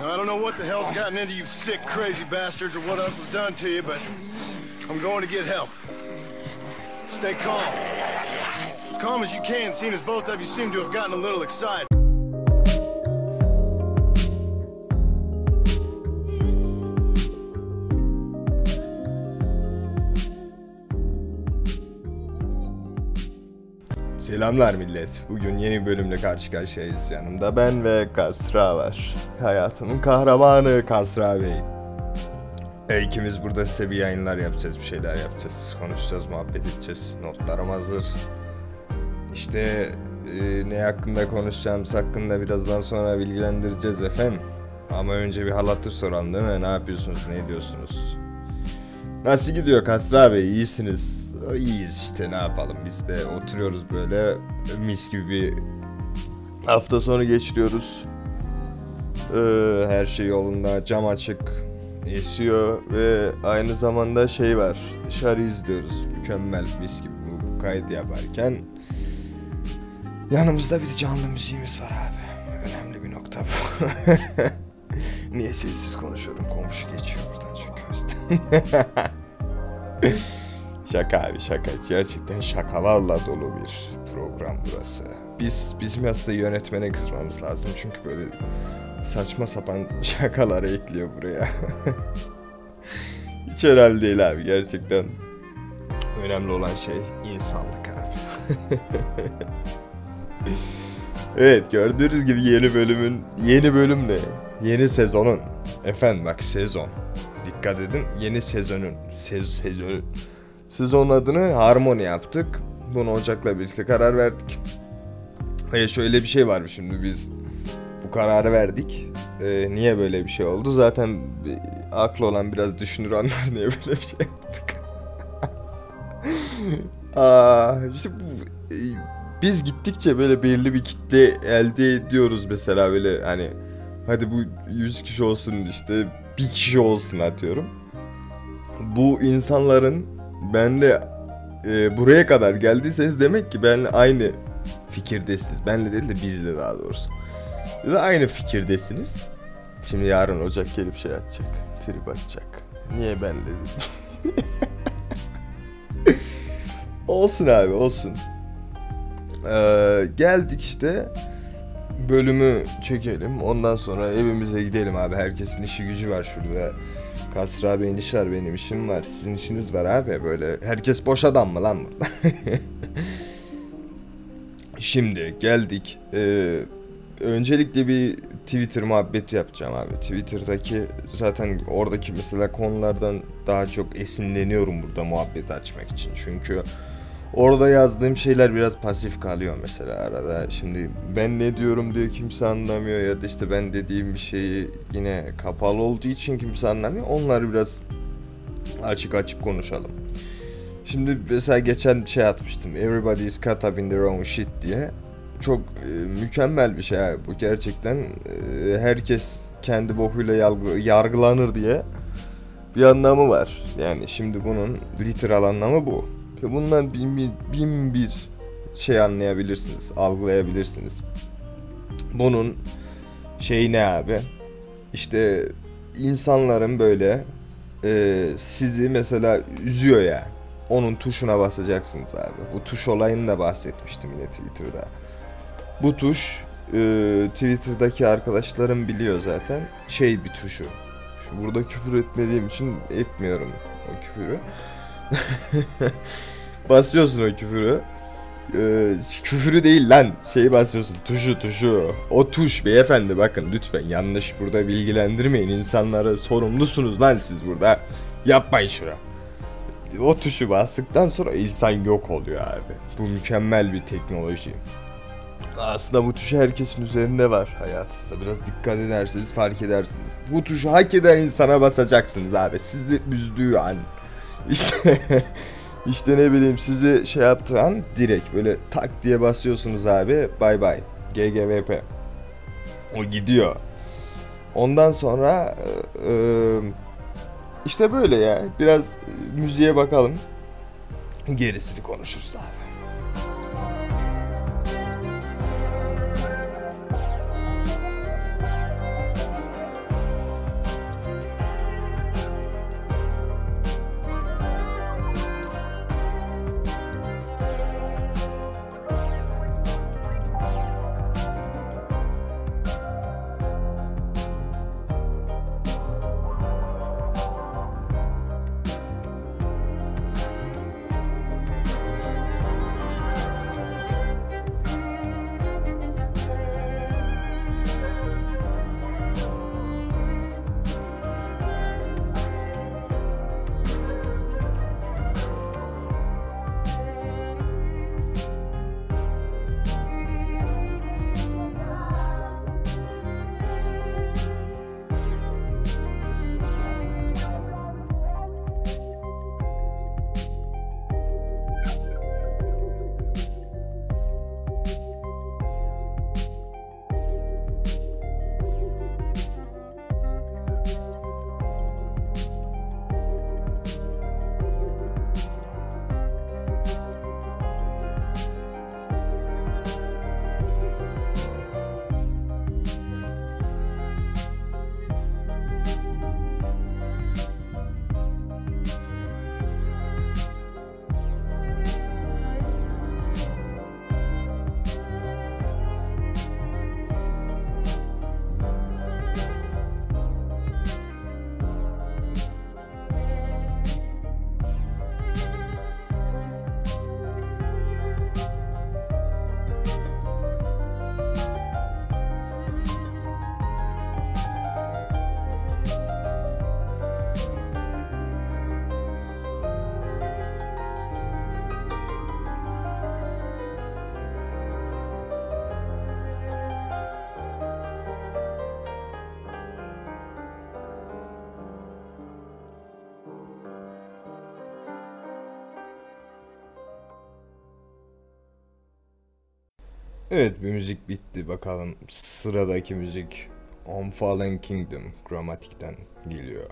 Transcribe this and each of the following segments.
Now, I don't know what the hell's gotten into you sick, crazy bastards or what else was done to you, but I'm going to get help. Stay calm. As calm as you can, seeing as both of you seem to have gotten a little excited. Selamlar millet. Bugün yeni bölümle karşı karşıyayız. Yanımda ben ve Kasra var. Hayatımın kahramanı Kasra Bey. E, ikimiz burada size bir yayınlar yapacağız, bir şeyler yapacağız. Konuşacağız, muhabbet edeceğiz. Notlarım hazır. İşte e, ne hakkında konuşacağımız hakkında birazdan sonra bilgilendireceğiz efendim. Ama önce bir halatır soralım değil mi? Ne yapıyorsunuz, ne ediyorsunuz? Nasıl gidiyor Kasra Bey? İyisiniz. İyiyiz işte ne yapalım biz de oturuyoruz böyle mis gibi bir hafta sonu geçiriyoruz. Ee, her şey yolunda cam açık esiyor ve aynı zamanda şey var dışarı izliyoruz mükemmel mis gibi bu kaydı yaparken yanımızda bir canlı müziğimiz var abi önemli bir nokta bu niye sessiz konuşuyorum komşu geçiyor buradan çünkü yüzden. Şaka abi şaka. Gerçekten şakalarla dolu bir program burası. Biz bizim aslında yönetmene kızmamız lazım çünkü böyle saçma sapan şakaları ekliyor buraya. Hiç önemli değil abi gerçekten. Önemli olan şey insanlık abi. evet gördüğünüz gibi yeni bölümün yeni bölüm ne? Yeni sezonun. Efendim bak sezon. Dikkat edin yeni sezonun. Sez, sezonun. Sezonun adını Harmony yaptık. Bunu Ocak'la birlikte karar verdik. Ve şöyle bir şey var şimdi biz bu kararı verdik. Ee, niye böyle bir şey oldu? Zaten bir, aklı olan biraz düşünür anlar niye böyle bir şey yaptık. Aa, işte bu, e, biz gittikçe böyle belirli bir kitle elde ediyoruz mesela böyle hani hadi bu 100 kişi olsun işte bir kişi olsun atıyorum. Bu insanların benle e, buraya kadar geldiyseniz demek ki benle aynı fikirdesiniz. Benle değil de bizle daha doğrusu. Ya da aynı fikirdesiniz. Şimdi yarın Ocak gelip şey atacak. Trip atacak. Niye benle dedim. olsun abi olsun. Ee, geldik işte bölümü çekelim. Ondan sonra evimize gidelim abi. Herkesin işi gücü var şurada. Kasra Bey'in işi var, benim işim var. Sizin işiniz var abi böyle. Herkes boş adam mı lan burada? Şimdi geldik. Ee, öncelikle bir Twitter muhabbeti yapacağım abi. Twitter'daki zaten oradaki mesela konulardan daha çok esinleniyorum burada muhabbeti açmak için. Çünkü Orada yazdığım şeyler biraz pasif kalıyor mesela arada. Şimdi ben ne diyorum diye kimse anlamıyor ya da işte ben dediğim bir şeyi yine kapalı olduğu için kimse anlamıyor. Onları biraz açık açık konuşalım. Şimdi mesela geçen şey atmıştım. Everybody is caught up in their own shit diye. Çok e, mükemmel bir şey abi. Bu gerçekten e, herkes kendi bokuyla yargılanır diye bir anlamı var. Yani şimdi bunun literal anlamı bu. Ve bundan bin bir, bin bir şey anlayabilirsiniz, algılayabilirsiniz. Bunun şey ne abi? İşte insanların böyle e, sizi mesela üzüyor ya. Onun tuşuna basacaksınız abi. Bu tuş olayını da bahsetmiştim yine Twitter'da. Bu tuş e, Twitter'daki arkadaşlarım biliyor zaten. Şey bir tuşu. Burada küfür etmediğim için etmiyorum o küfürü. basıyorsun o küfürü. Ee, küfürü değil lan şeyi basıyorsun. Tuşu tuşu. O tuş beyefendi bakın lütfen yanlış burada bilgilendirmeyin. İnsanları sorumlusunuz lan siz burada. Yapmayın şunu. O tuşu bastıktan sonra insan yok oluyor abi. Bu mükemmel bir teknoloji. Aslında bu tuş herkesin üzerinde var hayatınızda. Biraz dikkat ederseniz fark edersiniz. Bu tuşu hak eden insana basacaksınız abi. Sizi üzdüğü an işte işte ne bileyim sizi şey yaptığı an direkt böyle tak diye basıyorsunuz abi bay bay GGVP o gidiyor. Ondan sonra e, işte böyle ya biraz müziğe bakalım. Gerisini konuşuruz abi. Evet bir müzik bitti bakalım sıradaki müzik On Fallen Kingdom Grammatik'ten geliyor.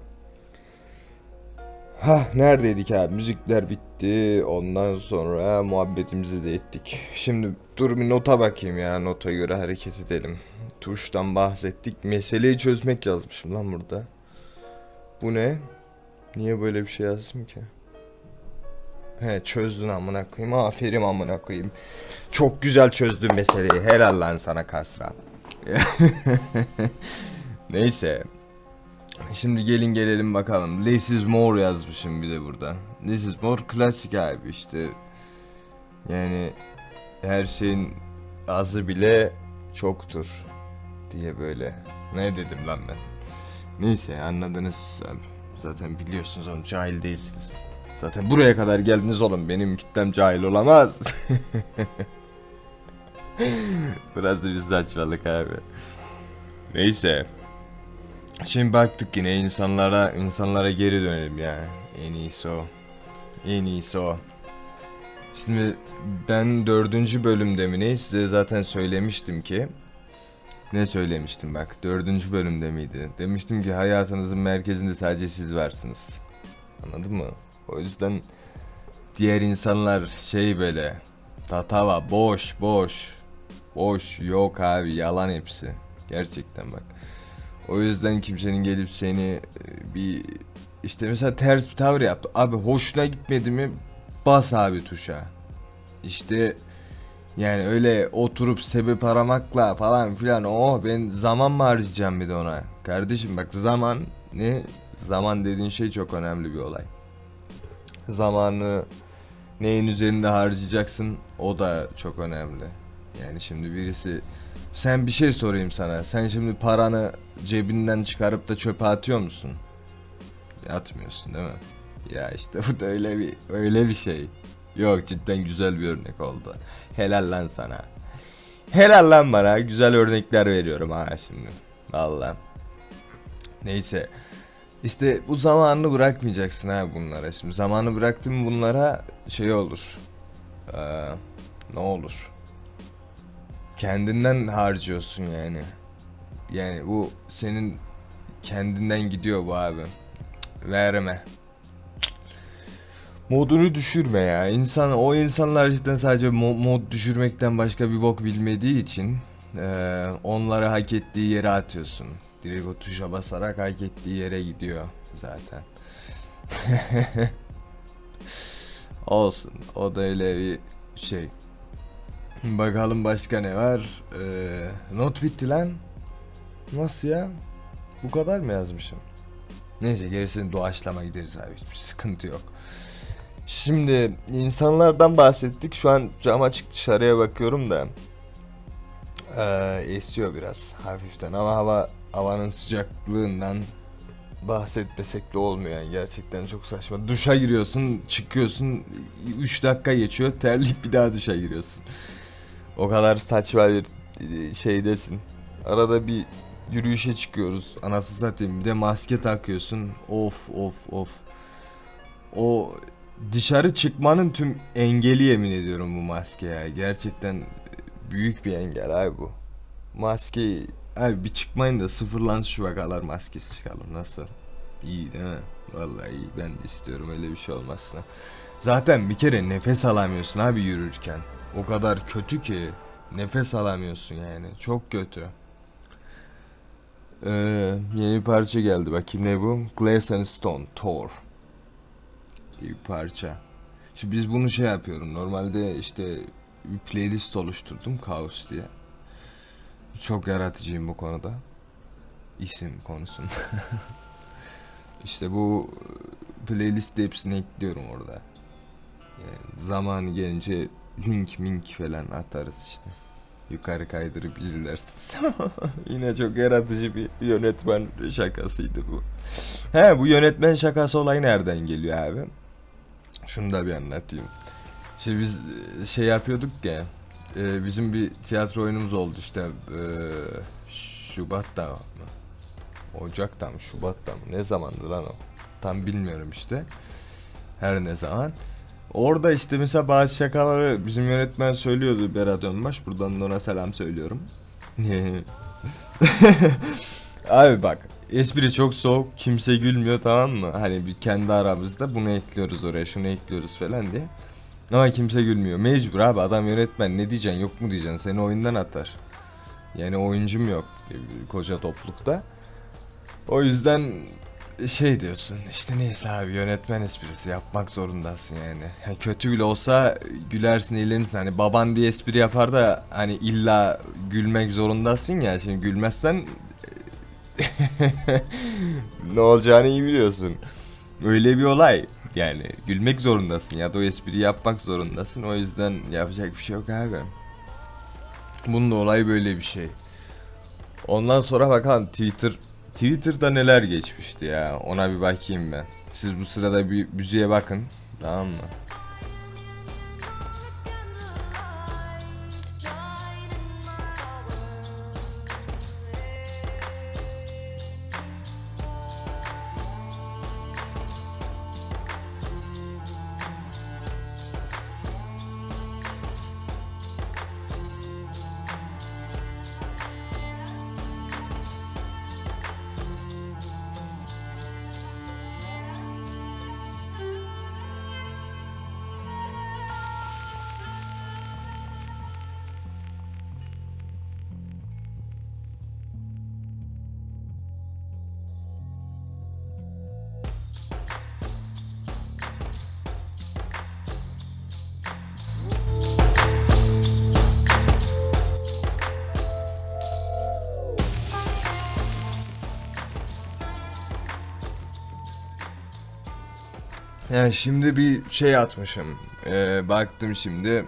Ha neredeydik abi müzikler bitti ondan sonra muhabbetimizi de ettik. Şimdi dur bir nota bakayım ya nota göre hareket edelim. Tuştan bahsettik meseleyi çözmek yazmışım lan burada. Bu ne? Niye böyle bir şey yazdım ki? He çözdün amına koyayım aferin amına koyayım. Çok güzel çözdün meseleyi helal lan sana kasra. Neyse. Şimdi gelin gelelim bakalım. Less is more yazmışım bir de burada. Less is more klasik abi işte. Yani her şeyin azı bile çoktur diye böyle. Ne dedim lan ben? Neyse anladınız abi. Zaten biliyorsunuz oğlum cahil değilsiniz. Zaten buraya kadar geldiniz oğlum benim kitlem cahil olamaz. Burası bir saçmalık abi. Neyse. Şimdi baktık yine insanlara insanlara geri dönelim ya. En iyisi o. En iyisi o. Şimdi ben dördüncü bölümde mi ne size zaten söylemiştim ki ne söylemiştim bak dördüncü bölümde miydi? Demiştim ki hayatınızın merkezinde sadece siz varsınız. Anladın mı? O yüzden diğer insanlar şey böyle tatava boş boş boş yok abi yalan hepsi. Gerçekten bak. O yüzden kimsenin gelip seni e, bir işte mesela ters bir tavır yaptı. Abi hoşuna gitmedi mi bas abi tuşa. İşte yani öyle oturup sebep aramakla falan filan oh ben zaman mı harcayacağım bir de ona. Kardeşim bak zaman ne? Zaman dediğin şey çok önemli bir olay. Zamanı neyin üzerinde harcayacaksın o da çok önemli. Yani şimdi birisi sen bir şey sorayım sana. Sen şimdi paranı cebinden çıkarıp da çöpe atıyor musun? Atmıyorsun değil mi? Ya işte bu da öyle bir öyle bir şey. Yok cidden güzel bir örnek oldu. Helal lan sana. Helal lan bana. Güzel örnekler veriyorum ha şimdi. Valla. Neyse. İşte bu zamanını bırakmayacaksın ha bunlara. Şimdi zamanı bıraktın bunlara şey olur. Ee, ne olur? Kendinden harcıyorsun yani. Yani bu senin kendinden gidiyor bu abi. Verme. Modunu düşürme ya. İnsan o insanlar cidden sadece mo- mod düşürmekten başka bir bok bilmediği için eee, onları hak ettiği yere atıyorsun. Direkt o tuşa basarak hak ettiği yere gidiyor zaten. Olsun. O da öyle bir şey. Bakalım başka ne var? Ee, not bitti lan. Nasıl ya? Bu kadar mı yazmışım? Neyse gerisini doğaçlama gideriz abi. Hiçbir sıkıntı yok. Şimdi insanlardan bahsettik. Şu an cam açık dışarıya bakıyorum da. Ee, esiyor biraz hafiften ama hava havanın sıcaklığından bahsetmesek de olmuyor yani gerçekten çok saçma. Duşa giriyorsun, çıkıyorsun, 3 dakika geçiyor, terleyip bir daha duşa giriyorsun. O kadar saçma bir e, şeydesin. Arada bir yürüyüşe çıkıyoruz. Anası satayım. Bir de maske takıyorsun. Of of of. O dışarı çıkmanın tüm engeli yemin ediyorum bu maske ya. Gerçekten büyük bir engel abi bu. Maske abi bir çıkmayın da sıfırlan şu vakalar maskesi çıkalım nasıl? İyi değil mi? Vallahi iyi ben de istiyorum öyle bir şey olmasına. Zaten bir kere nefes alamıyorsun abi yürürken. O kadar kötü ki nefes alamıyorsun yani. Çok kötü. Ee, yeni parça geldi. Bakayım ne bu? Glass and Stone Thor. Bir parça. Şimdi biz bunu şey yapıyorum. Normalde işte bir playlist oluşturdum Kaos diye. Çok yaratıcıyım bu konuda. İsim konusunda. işte bu playlist hepsini ekliyorum orada. Yani zamanı gelince link mink falan atarız işte. Yukarı kaydırıp izlersiniz. Yine çok yaratıcı bir yönetmen şakasıydı bu. He bu yönetmen şakası olayı nereden geliyor abi? Şunu da bir anlatayım. Şimdi biz e, şey yapıyorduk ya. E, bizim bir tiyatro oyunumuz oldu işte. E, Şubat'ta mı? Ocak'ta mı? Şubat'ta mı? Ne zamandı lan o? Tam bilmiyorum işte. Her ne zaman. Orada işte mesela bazı şakaları bizim yönetmen söylüyordu Berat Önbaş. Buradan da ona selam söylüyorum. Abi bak espri çok soğuk kimse gülmüyor tamam mı? Hani bir kendi aramızda bunu ekliyoruz oraya şunu ekliyoruz falan diye. Ama kimse gülmüyor. Mecbur abi adam yönetmen ne diyeceksin yok mu diyeceksin seni oyundan atar. Yani oyuncum yok koca toplulukta. O yüzden şey diyorsun işte neyse abi yönetmen esprisi yapmak zorundasın yani. yani kötü bile olsa gülersin eğlenirsin hani baban bir espri yapar da hani illa gülmek zorundasın ya şimdi gülmezsen ne olacağını iyi biliyorsun. Öyle bir olay yani gülmek zorundasın ya da o espriyi yapmak zorundasın o yüzden yapacak bir şey yok abi. Bunun da olay böyle bir şey. Ondan sonra bakalım Twitter Twitter'da neler geçmişti ya ona bir bakayım ben. Siz bu sırada bir müziğe bakın tamam mı? Yani şimdi bir şey atmışım. Ee, baktım şimdi.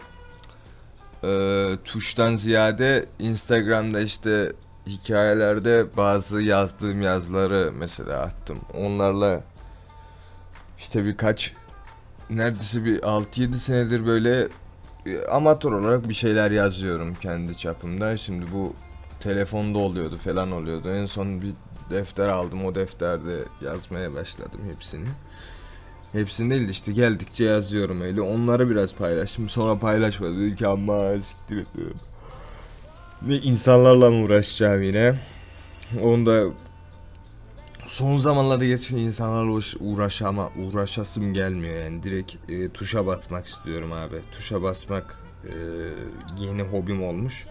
Ee, tuştan ziyade Instagram'da işte hikayelerde bazı yazdığım yazıları mesela attım. Onlarla işte birkaç neredeyse bir 6-7 senedir böyle e, amatör olarak bir şeyler yazıyorum kendi çapımda. Şimdi bu telefonda oluyordu falan oluyordu. En son bir defter aldım. O defterde yazmaya başladım hepsini. Hepsini değil de işte geldikçe yazıyorum öyle. Onları biraz paylaştım. Sonra paylaşmadım. Dedim ki amma siktir. Ne insanlarla mı uğraşacağım yine. Onu da son zamanlarda geçen insanlarla uğraş, uğraşama uğraşasım gelmiyor yani direkt e, tuşa basmak istiyorum abi. Tuşa basmak e, yeni hobim olmuş.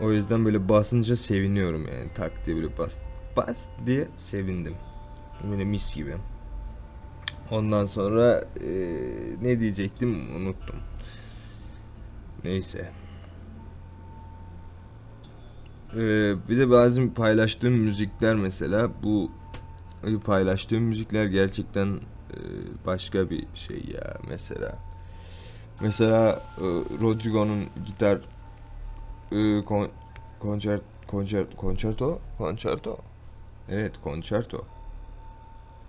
O yüzden böyle basınca seviniyorum yani tak diye böyle bas bas diye sevindim. Böyle mis gibi. Ondan sonra e, ne diyecektim unuttum. Neyse. Ee, bir de bazı paylaştığım müzikler mesela bu paylaştığım müzikler gerçekten e, başka bir şey ya mesela. Mesela e, Rodrigo'nun gitar e, kon, koncert koncert konçerto konçerto evet konçerto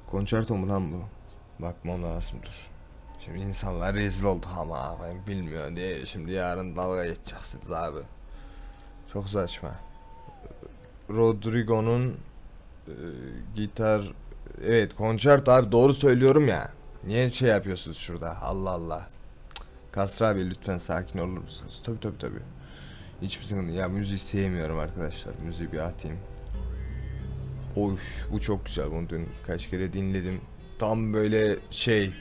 konçerto mu lan bu bakmam lazım dur şimdi insanlar rezil oldu ama ben bilmiyor diye şimdi yarın dalga geçeceksiniz abi çok saçma Rodrigo'nun e, gitar evet konçert abi doğru söylüyorum ya niye şey yapıyorsunuz şurada Allah Allah Kasra abi lütfen sakin olur musunuz? Tabi tabi tabi. Hiçbir sıkıntı. Ya müziği sevmiyorum arkadaşlar. Müziği bir atayım. Oy bu çok güzel. Bunu dün kaç kere dinledim. Tam böyle şey.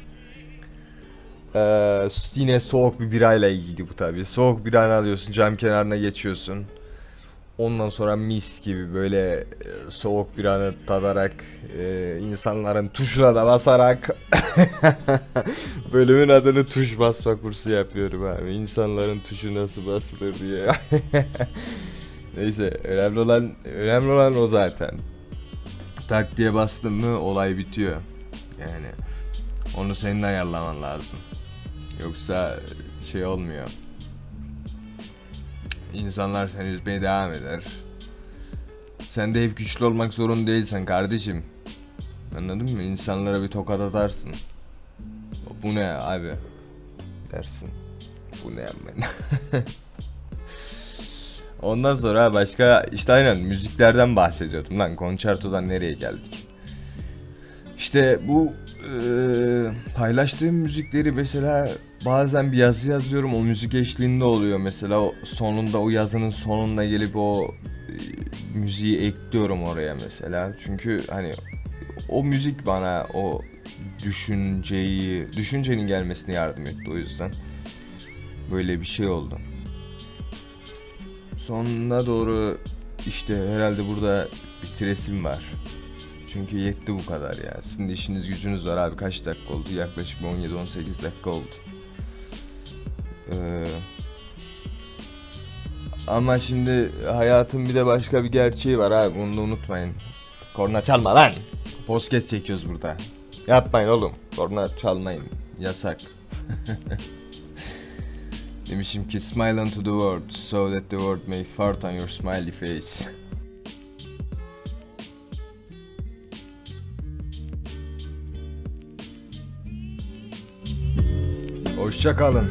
Ee, yine soğuk bir birayla ilgili bu tabi. Soğuk bir alıyorsun cam kenarına geçiyorsun. Ondan sonra mis gibi böyle soğuk bir anı tadarak e, insanların tuşuna da basarak bölümün adını tuş basma kursu yapıyorum abi. İnsanların tuşu nasıl basılır diye. Neyse önemli olan önemli olan o zaten. Tak diye bastın mı olay bitiyor. Yani onu senin ayarlaman lazım. Yoksa şey olmuyor. İnsanlar seni üzmeye devam eder. Sen de hep güçlü olmak zorunda değilsen kardeşim. Anladın mı? İnsanlara bir tokat atarsın. Bu ne abi? Dersin. Bu ne ben? Ondan sonra başka işte aynen müziklerden bahsediyordum lan konçertodan nereye geldik? İşte bu Ee, paylaştığım müzikleri mesela bazen bir yazı yazıyorum o müzik eşliğinde oluyor. Mesela o sonunda o yazının sonuna gelip o e, müziği ekliyorum oraya mesela. Çünkü hani o müzik bana o düşünceyi düşüncenin gelmesine yardım etti o yüzden. Böyle bir şey oldu. Sonuna doğru işte herhalde burada bitiresim var çünkü yetti bu kadar ya. Sizin de işiniz gücünüz var abi. Kaç dakika oldu? Yaklaşık 17-18 dakika oldu. Ee, ama şimdi hayatın bir de başka bir gerçeği var abi. Bunu da unutmayın. Korna çalma lan. Podcast çekiyoruz burada. Yapmayın oğlum. Korna çalmayın. Yasak. Demişim ki smile unto the world so that the world may fart on your smiley face. Hoşça kalın.